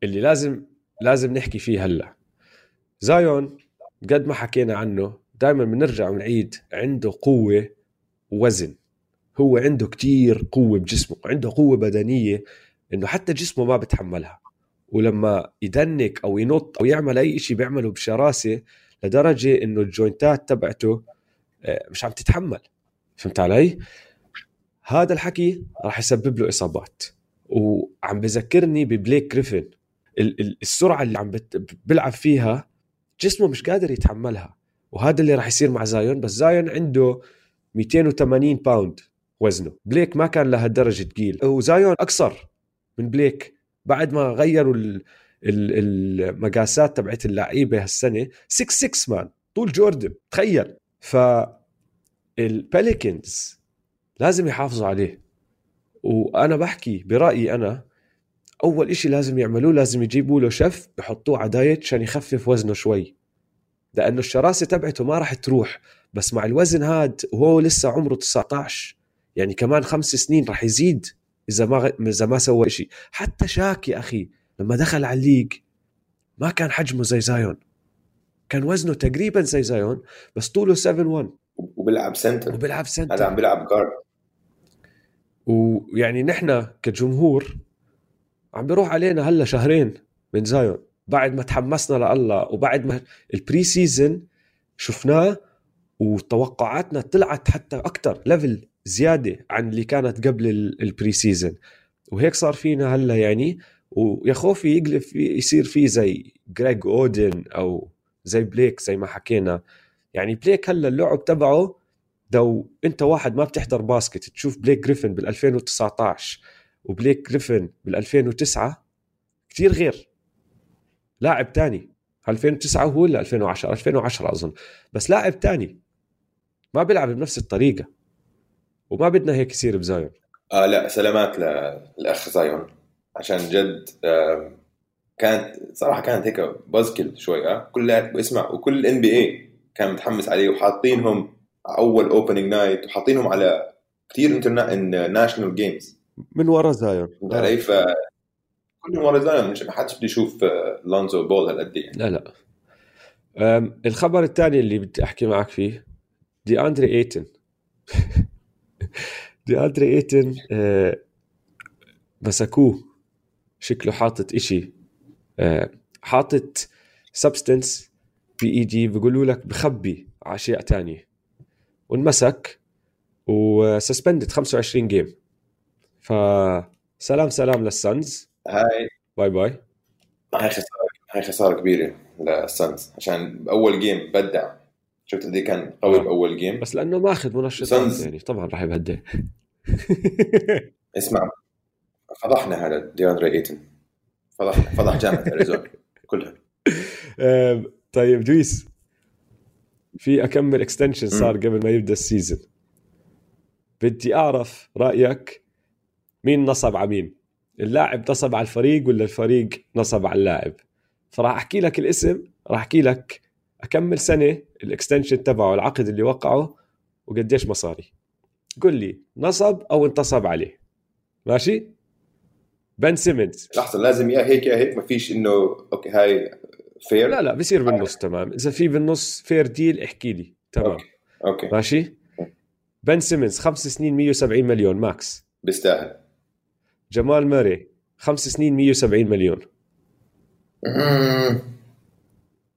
اللي لازم لازم نحكي فيه هلأ. زايون قد ما حكينا عنه دائما بنرجع ونعيد عنده قوة ووزن. هو عنده كتير قوة بجسمه عنده قوة بدنية إنه حتى جسمه ما بتحملها. ولما يدنك أو ينط أو يعمل أي شيء بيعمله بشراسة لدرجة إنه الجوينتات تبعته آه، مش عم تتحمل. فهمت علي؟ هذا الحكي راح يسبب له إصابات. وعم بذكرني ببليك جريفن. السرعة اللي عم بيلعب فيها جسمه مش قادر يتحملها. وهذا اللي راح يصير مع زايون. بس زايون عنده 280 pound وزنه. بليك ما كان لهالدرجه ثقيل وزايون أقصر من بليك. بعد ما غيروا المقاسات تبعت اللعيبة هالسنة 6 6 man طول جوردن تخيل. ف الباليكنز لازم يحافظوا عليه. وأنا بحكي برأيي أنا أول إشي لازم يعملوه لازم يجيبوا له شف يحطوه على دايت عشان يخفف وزنه شوي. لأنه الشراسة تبعته ما راح تروح. بس مع الوزن هاد وهو لسه عمره 19 يعني كمان خمس سنين راح يزيد إذا ما إذا ما سوى شيء حتى شاك يا أخي لما دخل على ال league ما كان حجمه زي Zion. كان وزنه تقريبا زي Zion بس طوله 7 1 وبيلعب center. وبيلعب center. هذا عم بيلعب guard ويعني نحن كجمهور عم بيروح علينا هلا شهرين من Zion. بعد ما تحمسنا لله وبعد ما ال preseason شفناه وتوقعاتنا طلعت حتى أكثر level زيادة عن اللي كانت قبل ال preseason وهيك صار فينا هلا يعني. ويا خوفي يقلب يصير في زي Greg Oden أو زي Blake زي ما حكينا. يعني Blake هلا اللعب تبعه لو أنت واحد ما بتحضر basket تشوف Blake Griffin بال 2019 و Blake Griffin بال 2009 كثير غير. لاعب تاني. 2009 هو ولا 2010 2010 أظن. بس لاعب تاني. ما بيلعب بنفس الطريقة. وما بدنا هيك يصير ب Zion. آه لا سلامات للأخ Zion. عشان جد آه كانت صراحة كانت هيك بازكل شوي آه. كل اسمع وكل NBA كان متحمس عليه وحاطينهم أول opening night وحاطينهم على كثير انترنا national games من ورا Zion. علي ف كل ورا Zion ما حدش بده يشوف Lonzo Ball هالقد يعني لا لا. الخبر الثاني اللي بدي أحكي معك فيه Deandre Ayton Deandre Ayton آه، مسكوه. شكله حاطط إشي آه، حاطط substance PED بيقولوا لك بخبي أشياء تانية. وانمسك و suspended 25 game فسلام سلام لل Suns هاي. bye bye. هاي خسارة هاي خسارة كبيرة لل Suns عشان باول game بدع شفت قد كان قوي آه. بأول game بس لأنه ماخذ منشطات Suns. يعني طبعا راح يبهدل. اسمع فضحنا هذا Deandre Ayton. فضحنا فضح جامعه اريزونا كلها. طيب دويس في أكمل extension صار قبل ما يبدأ ال season. بدي أعرف رأيك مين نصب على مين؟ اللاعب نصب على الفريق ولا الفريق نصب على اللاعب؟ فراح أحكي لك الاسم راح أحكي لك أكمل سنة ال extension تبعه العقد اللي وقعه وقديش مصاري. قل لي نصب أو انتصب عليه. ماشي؟ Ben Simmons لحظة لازم يا هيك يا هيك ما فيش إنه okay هاي fair لا لا بصير بالنص تمام. إذا في بالنص fair deal احكي لي. تمام. okay okay. ماشي؟ Ben Simmons خمس سنين 170 مليون max. بيستاهل. Jamal Murray خمس سنين 170 مليون. مم.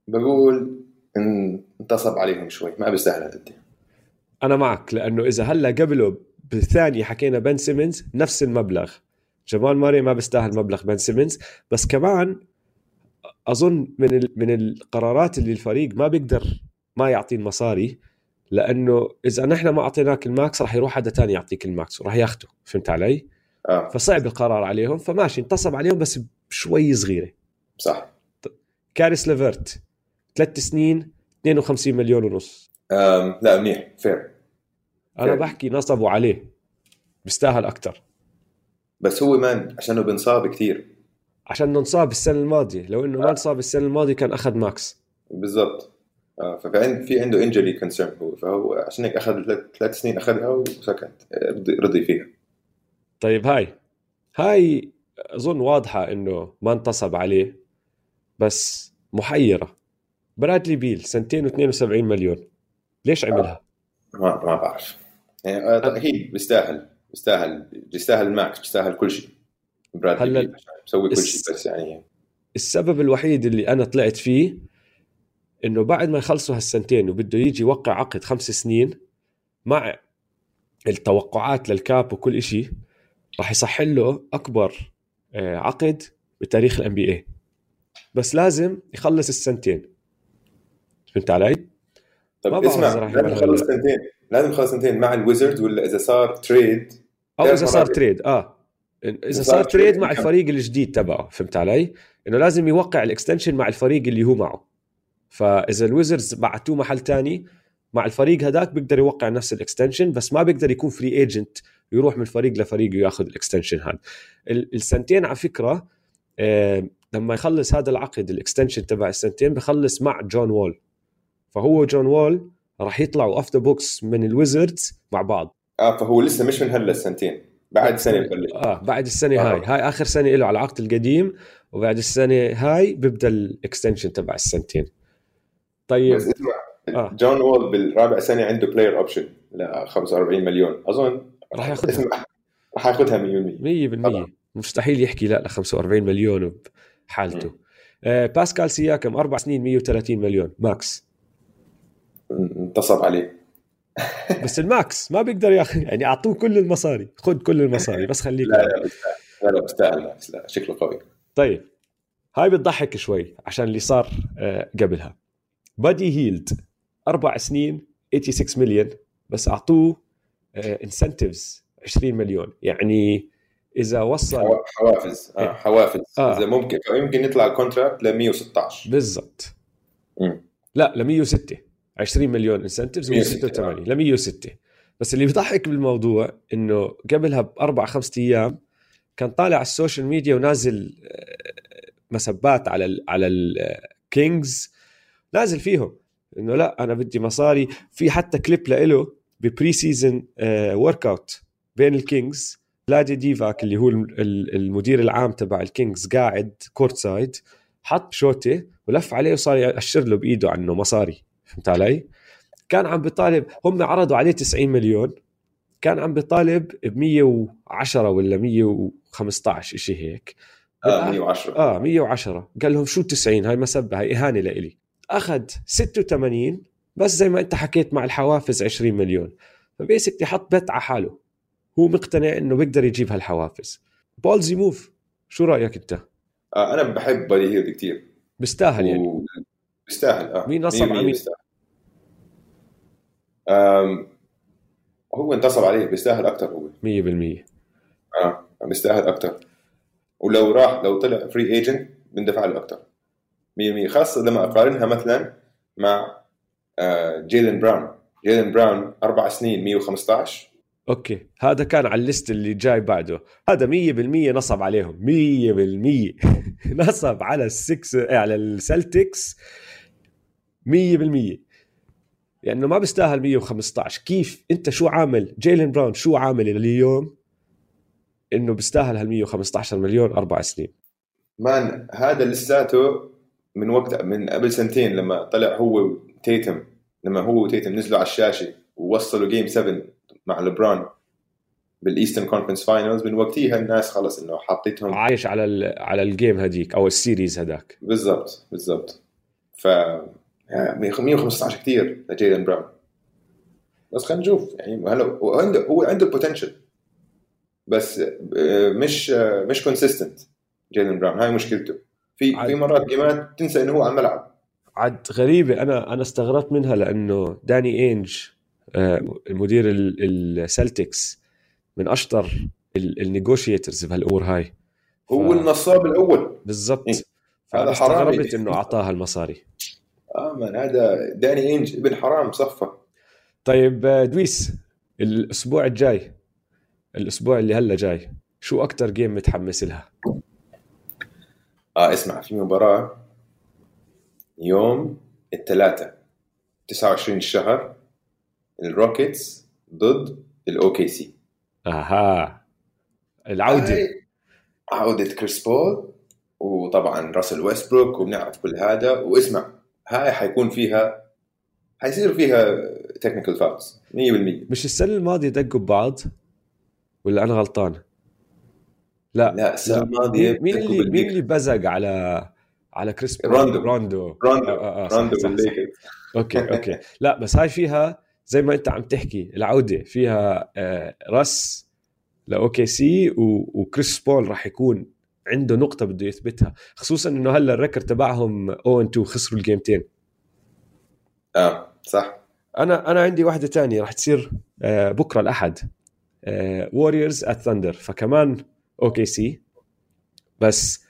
بقول انتصب عليهم شوي ما بيستاهل هالقد أنا معك لأنه إذا هلأ قبله بالثانية حكينا Ben Simmons نفس المبلغ. Jamal Murray ما بيستاهل مبلغ Ben Simmons بس كمان أظن من ال- من القرارات اللي الفريق ما بيقدر ما يعطي المصاري لأنه إذا نحن ما اعطيناك ال max راح يروح حدا تاني يعطيك ال max وراح ياخده فهمت علي؟ آه. فصعب القرار عليهم فماشي انتصب عليهم بس بشوي صغيرة. صح. Caris LeVert ثلاث سنين 52 مليون ونص. لا منيح fair أنا Okay. بحكي نصبوا عليه بيستاهل أكثر بس هو man عشانه بنصاب كثير عشان انصاب السنة الماضية لو إنه ما انصاب السنة الماضية كان أخذ max. بالضبط. آه ففي في عنده injury concern هو فهو عشان هيك أخذ ثلاث سنين أخذها وسكت رضي, رضي فيها. طيب هاي هاي أظن واضحة إنه ما انتصب عليه بس محيرة. Bradley Beal سنتين و72 مليون. ليش عملها؟ ما ما بعرف. يعني آه، أكيد بيستاهل بيستاهل بيستاهل ال max بيستاهل كل شيء. Bradley هلا Beal بيسوي كل شيء بس يعني. السبب الوحيد اللي أنا طلعت فيه إنه بعد ما يخلصوا هالسنتين وبده يجي يوقع عقد خمس سنين مع التوقعات لل cap وكل إشي راح يصح له أكبر آه، عقد بتاريخ ال NBA بس لازم يخلص السنتين. فهمت علي؟ طب اسمع لازم يخلص سنتين لازم يخلص سنتين مع ال Wizards ولا إذا صار trade أو إذا صار trade آه. إذا صار trade مع الفريق الجديد تبعه فهمت علي؟ إنه لازم يوقع ال extension مع الفريق اللي هو معه. فإذا ال Wizards بعتوه محل تاني مع الفريق هذاك بيقدر يوقع نفس ال extension بس ما بيقدر يكون free agent يروح من فريق لفريق وياخذ ال extension هذا. السنتين على فكرة آه، لما يخلص هذا العقد ال extension تبع السنتين بخلص مع John Wall. فهو John Wall راح يطلعوا off the books من ال Wizards مع بعض. آه فهو لسه مش من هلا السنتين. بعد سنة ببلش آه بعد السنة آه. هاي. هاي آخر سنة له على العقد القديم وبعد السنة هاي بيبدأ ال extension تبع السنتين. طيب. بس اسمع آه. John Wall بالرابع سنة عنده player option ل 45 مليون. أظن راح ياخذها راح ياخذها 100% 100% مستحيل يحكي لا ل 45 مليون بحالته. آه باسكال سياكم أربع سنين 130 مليون. max. انتصب عليه. بس ال max ما بيقدر ياخذ يعني أعطوه كل المصاري خذ كل المصاري بس خليك لا لا لا بيستاهل لا شكله قوي. طيب هاي بتضحك شوي عشان اللي صار آه، قبلها. بادي هيلد أربع سنين 86 مليون بس أعطوه incentives آه، 20 مليون. يعني إذا وصل حوافز آه حوافز. آه. إذا ممكن يمكن يطلع ال contract ل 116 بالضبط. لا ل 106 20 مليون incentives 186 ل 106 بس اللي بيضحك بالموضوع إنه قبلها بأربع خمس أيام كان طالع على ال social media ونازل آه، مسبات على ال على الكينجز نازل فيهم. إنه لا أنا بدي مصاري. في حتى كليب له ب preseason workout بين الكينجز. فلادي ديفاتس اللي هو المدير العام تبع الكينجز قاعد court side حط شوتة ولف عليه وصار يأشر له بإيده عنه مصاري. فهمت علي؟ كان عم بيطالب هم عرضوا عليه 90 مليون كان عم بيطالب ب 110 ولا 115 شيء هيك. آه 110 آه 110 قال لهم شو 90 هاي مسبة هاي إهانة لإلي. أخذ 86 بس زي ما أنت حكيت مع الحوافز 20 مليون. فبيسكلي حط بت على حاله. هو مقتنع إنه بيقدر يجيب هالحوافز. بولزي موف شو رأيك أنت؟ آه أنا بحب بادي هيلد كثير بيستاهل يعني. و... بيستاهل آه. مين نصب على مين؟ هو انتصب عليه بيستاهل أكثر هو. 100% آه بيستاهل أكثر ولو راح لو طلع free agent بندفع له أكثر 100% خاصة لما أقارنها مثلا مع آه جيلن براون. جيلن براون أربع سنين 115 okay. هذا كان على ال list اللي جاي بعده. هذا 100% نصب عليهم. 100% نصب على السكس على السلتكس. 100% لأنه ما بيستاهل 115 كيف؟ أنت شو عامل؟ جيلين براون شو عامل اليوم؟ إنه بيستاهل هال 115 مليون أربع سنين. man هذا لساته من وقت من قبل سنتين لما طلع هو تيتم لما هو وتيتم نزلوا على الشاشة ووصلوا game 7 مع لبرون بال Eastern Conference finals من وقتها الناس خلص إنه حطيتهم عايش على على الجيم هذيك أو ال series هذاك. بالضبط بالضبط. ف 115 كثير لجيلن براون. بس خلينا نشوف يعني هلا هو عنده هو عنده potential بس آه، مش آه، مش consistent جيلن براون. هاي مشكلته. في في مرات جيمات تنسى إنه هو على الملعب. عاد غريبة. أنا أنا استغربت منها لأنه داني انج آه، مدير السلتكس من أشطر ال negotiators بهالأمور هاي. هو ف... النصاب الأول. بالضبط. إيه؟ هذا حرام إنه اعطاها المصاري آه من هذا داني إنج ابن حرام صفى. طيب آه، دويس الأسبوع الجاي الأسبوع اللي هلا جاي شو أكثر game متحمس لها؟ آه اسمع في مباراة يوم الثلاثاء 29 الشهر الروكيتس ضد ال OKC. أها العودة. عودة كريس بول وطبعا راسل ويستبروك وبنعرف كل هذا. واسمع هاي حيكون فيها حيصير فيها technical fouls 100% مش السنة الماضية دقوا ببعض؟ ولا أنا غلطان؟ لا. لا السنة الماضية مين اللي مين اللي بزق على على كريس روندو روندو روندو آه آه, آه، روندو okay okay. لا بس هاي فيها زي ما أنت عم تحكي العودة فيها آه، رس ل OKC وكريس بول راح يكون عنده نقطة بده يثبتها خصوصا إنه هلأ ال record تبعهم oh and 2 خسروا الجيمتين. آه صح. أنا أنا عندي واحدة تانية راح تصير آه، بكرة الأحد. Warriors at Thunder فكمان OKC بس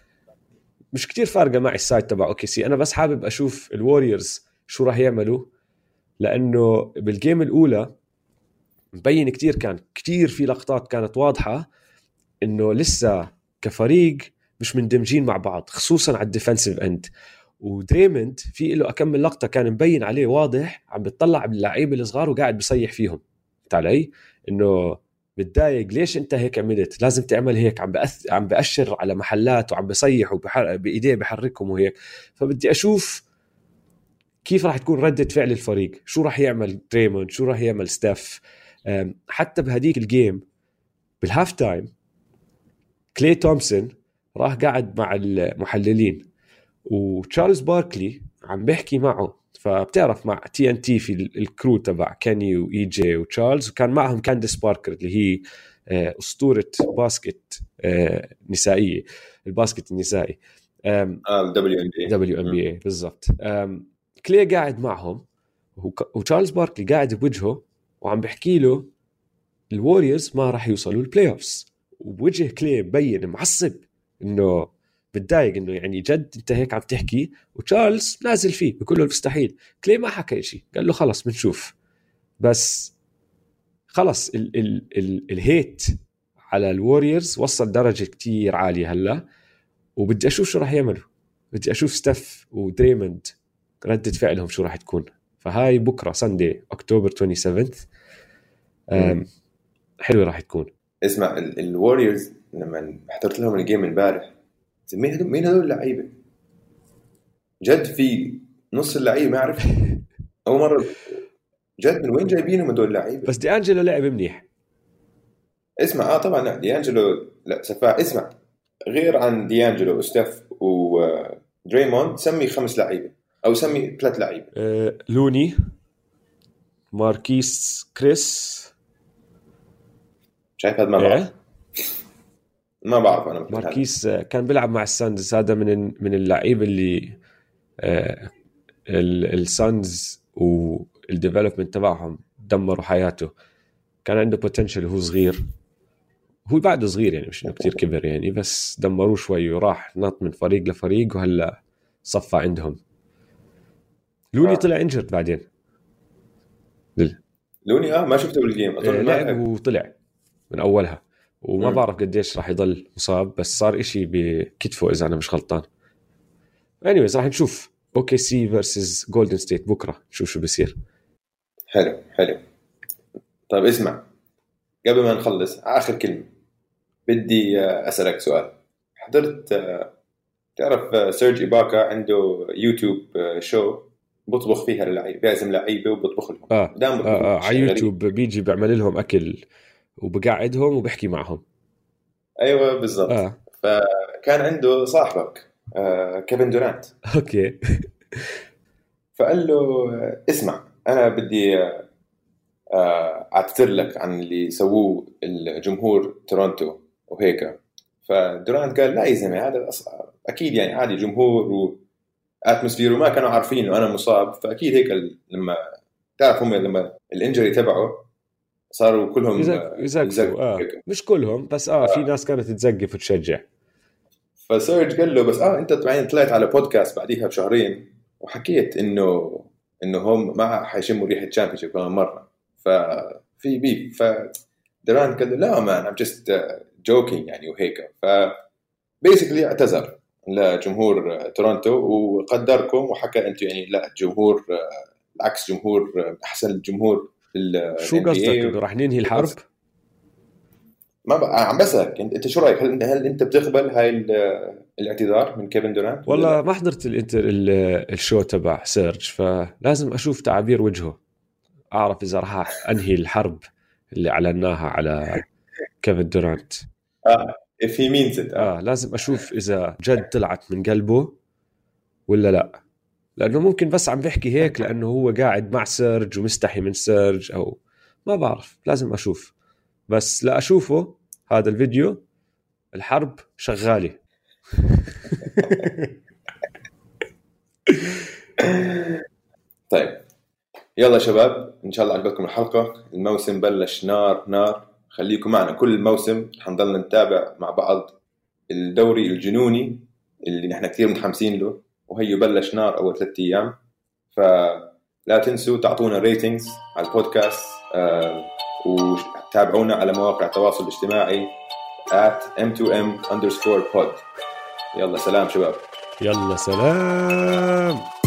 مش كتير فارقة معي ال side تبع OKC أنا بس حابب أشوف الوريورز شو راح يعملوا لأنه بال game الأولى مبين كتير كان كتير في لقطات كانت واضحة إنه لسه كفريق مش مندمجين مع بعض خصوصا على ال defensive end. ودريموند في له اكم لقطة كان مبين عليه واضح عم بتطلع باللعيبة الصغار وقاعد بصيح فيهم. فهمت علي؟ إنه متضايق ليش أنت هيك عملت؟ لازم تعمل هيك عم بأث... عم بأشر على محلات وعم بصيح وبحر... بإيديه بحركهم وهيك. فبدي أشوف كيف راح تكون ردة فعل الفريق. شو راح يعمل دريموند شو راح يعمل ستيف حتى بهديك ال game بال half time كلي تومسون راح قاعد مع المحللين وتشارلز باركلي عم بيحكي معه. فبتعرف مع TNT في ال crew تبع كيني و EJ وتشارلز وكان معهم كانديس باركر اللي هي آه، أسطورة basket آه، نسائية ال basket النسائي. دبليو ان بي دبليو ام بي بالضبط. كلي قاعد معهم وتشارلز باركلي قاعد بوجهه وعم بحكي له الوريورز ما راح يوصلوا ال playoffs وبوجه كلي مبين معصب إنه بتضايق إنه يعني جد أنت هيك عم تحكي وتشارلز نازل فيه بقول له مستحيل كلي ما حكى شيء قال له خلص بنشوف. بس خلص ال ال ال الهيت على ال Warriors وصل درجة كتير عالية هلأ. وبدي أشوف شو راح يعملوا. بدي أشوف ستيف ودريموند ردة فعلهم شو راح تكون. فهاي بكرة Sunday October 27 حلوة راح تكون. اسمع ال Warriors لما حضرت لهم ال game امبارح مين هدول مين هدول اللعيبة؟ جد في نص اللعيبه ما اعرف أول مرة جد من وين جايبينهم هدول اللعيبة؟ بس دي انجلو لعب منيح اسمع آه طبعا لا دي انجلو لا سفاح اسمع غير عن دي انجلو وستيف ودريموند سمي خمس لعيبة أو سمي ثلاث لعيبة آه لوني ماركيس كريس شايف هذا؟ ما بعرف. إيه؟ ما بعرف أنا. ماركيس آه، كان بيلعب مع ال Suns هذا من من اللعيبه اللي آه، ال- ال Suns وال development تبعهم دمروا حياته. كان عنده potential وهو صغير. هو بعده صغير يعني مش إنه كثير كبر يعني بس دمروه شوي وراح نط من فريق لفريق وهلا صفى عندهم. لوني آه. طلع injured بعدين. لوني؟ آه ما شفته بال game أظن لعب لعب. وطلع. من أولها. وما. بعرف قديش راح يضل مصاب بس صار إشي بكتفه إذا أنا مش غلطان. Anyways راح نشوف. OKC versus Golden State بكرة نشوف شو بصير حلو حلو. طيب اسمع. قبل ما نخلص آخر كلمة. بدي آه، أسألك سؤال. حضرت آه، تعرف آه، سيرج ايباكا عنده يوتيوب آه، show بطبخ فيها اللعيبه بيعزم لعيبة وبطبخ لهم. آه دام آه, آه على. يوتيوب بيجي بيعمل لهم أكل. وبقعدهم وبحكي معهم. أيوه بالضبط. آه. كان عنده صاحبك آه، كيفن دورانت. okay. فقال له آه، اسمع أنا بدي آه، آه، أعتذر لك عن اللي سووه الجمهور تورونتو وهيك. فدورانت قال لا يا زلمة هذا أكيد يعني عادي جمهور و atmosphere وما كانوا عارفين انه أنا مصاب. فأكيد هيك لما تعرف هم لما ال injury تبعه صاروا كلهم يزق- آه، يزقفوا هيك. مش كلهم بس آه في ناس كانت تزقف وتشجع. فسيرج قال له بس آه أنت بعدين طلعت على بودكاست بعديها بشهرين وحكيت إنه إنه هم ما حيشموا ريحة championship كمان مرة. ففي بيف ف دورانت قال له لا man I'm just joking يعني وهيك. ف basically اعتذر لجمهور آه، تورونتو وقدركم وحكى أنتم يعني لا جمهور آه، العكس جمهور آه، أحسن الجمهور شو قصدك؟ إنه رح ننهي الحرب؟ ما بقى عم بسألك انت شو رأيك؟ هل هل أنت بتقبل هاي ال- الاعتذار من كيفن دورانت؟ والله؟ ما حضرت ال inter ال- ال show تبع سيرج فلازم أشوف تعابير وجهه أعرف إذا راح أنهي الحرب اللي أعلناها على كيفن دورانت. if he means it. آه لازم أشوف إذا جد طلعت من قلبه ولا لا. لأنه ممكن بس عم بيحكي هيك لأنه هو قاعد مع سيرج ومستحي من سيرج أو ما بعرف لازم أشوف. بس لا اشوفه هذا الفيديو الحرب شغالة. طيب يلا شباب إن شاء الله عجبتكم الحلقة. الموسم بلش نار نار. خليكم معنا كل الموسم. حنضلنا نتابع مع بعض الدوري الجنوني اللي نحن كثير متحمسين له. وهي بلش نار أول ثلاث أيام. فلا تنسوا تعطونا ريتنجز على البودكاست آه وتابعونا على مواقع التواصل الاجتماعي at m2m underscore pod. يلا سلام شباب. يلا سلام.